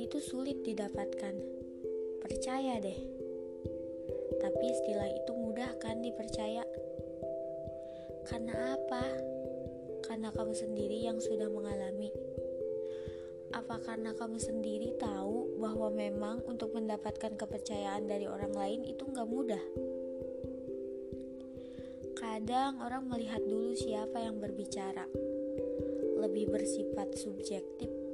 itu sulit didapatkan. Percaya deh. Tapi istilah itu mudah kan dipercaya? Karena apa? Karena kamu sendiri yang sudah mengalami. Apa karena kamu sendiri tahu bahwa memang untuk mendapatkan kepercayaan dari orang lain itu nggak mudah? Kadang orang melihat dulu siapa yang berbicara, lebih bersifat subjektif,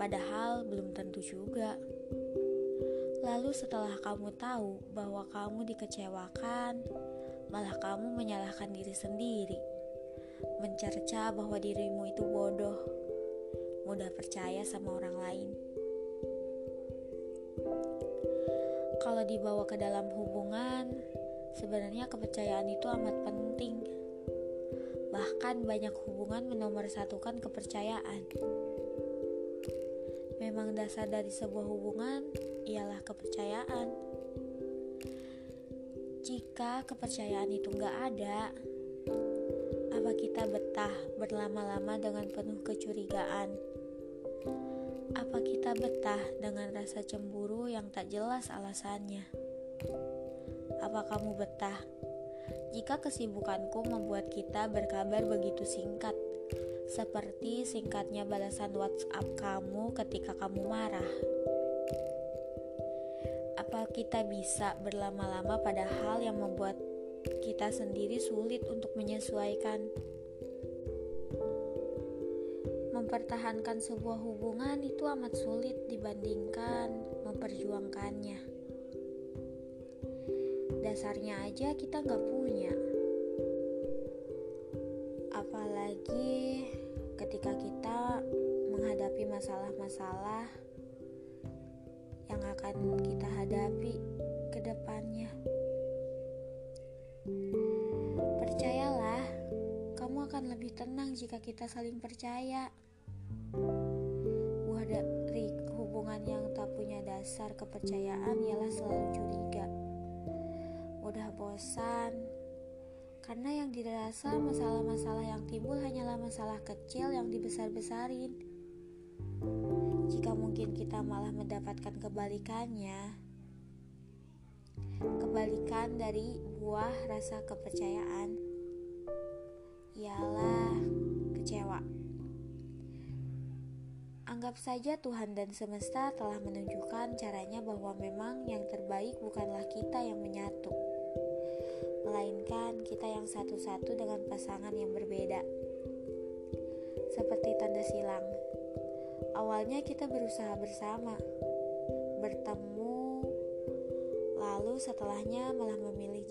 padahal belum tentu juga. Lalu, setelah kamu tahu bahwa kamu dikecewakan, malah kamu menyalahkan diri sendiri, mencerca bahwa dirimu itu bodoh, mudah percaya sama orang lain. Kalau dibawa ke dalam hubungan, Sebenarnya kepercayaan itu amat penting. Bahkan banyak hubungan menomorsatukan kepercayaan. Memang dasar dari sebuah hubungan ialah kepercayaan. Jika kepercayaan itu nggak ada, apa kita betah berlama-lama dengan penuh kecurigaan? Apa kita betah dengan rasa cemburu yang tak jelas alasannya? Apa kamu betah? Jika kesibukanku membuat kita berkabar begitu singkat, seperti singkatnya balasan WhatsApp kamu ketika kamu marah. Apa kita bisa berlama-lama pada hal yang membuat kita sendiri sulit untuk menyesuaikan? Mempertahankan sebuah hubungan itu amat sulit dibandingkan memperjuangkannya dasarnya aja kita nggak punya menghadapi masalah-masalah yang akan kita hadapi ke depannya percayalah kamu akan lebih tenang jika kita saling percaya buah dari hubungan yang tak punya dasar kepercayaan ialah selalu curiga mudah bosan karena yang dirasa masalah-masalah yang timbul hanyalah masalah kecil yang dibesar-besarin. Mungkin kita malah mendapatkan kebalikannya, kebalikan dari buah rasa kepercayaan ialah kecewa. Anggap saja Tuhan dan semesta telah menunjukkan caranya bahwa memang yang terbaik bukanlah kita yang menyatu melainkan kita yang satu-satu dengan pasangan yang berbeda. Seperti tanda silang, awalnya kita berusaha bersama, bertemu, lalu setelahnya malah memilih.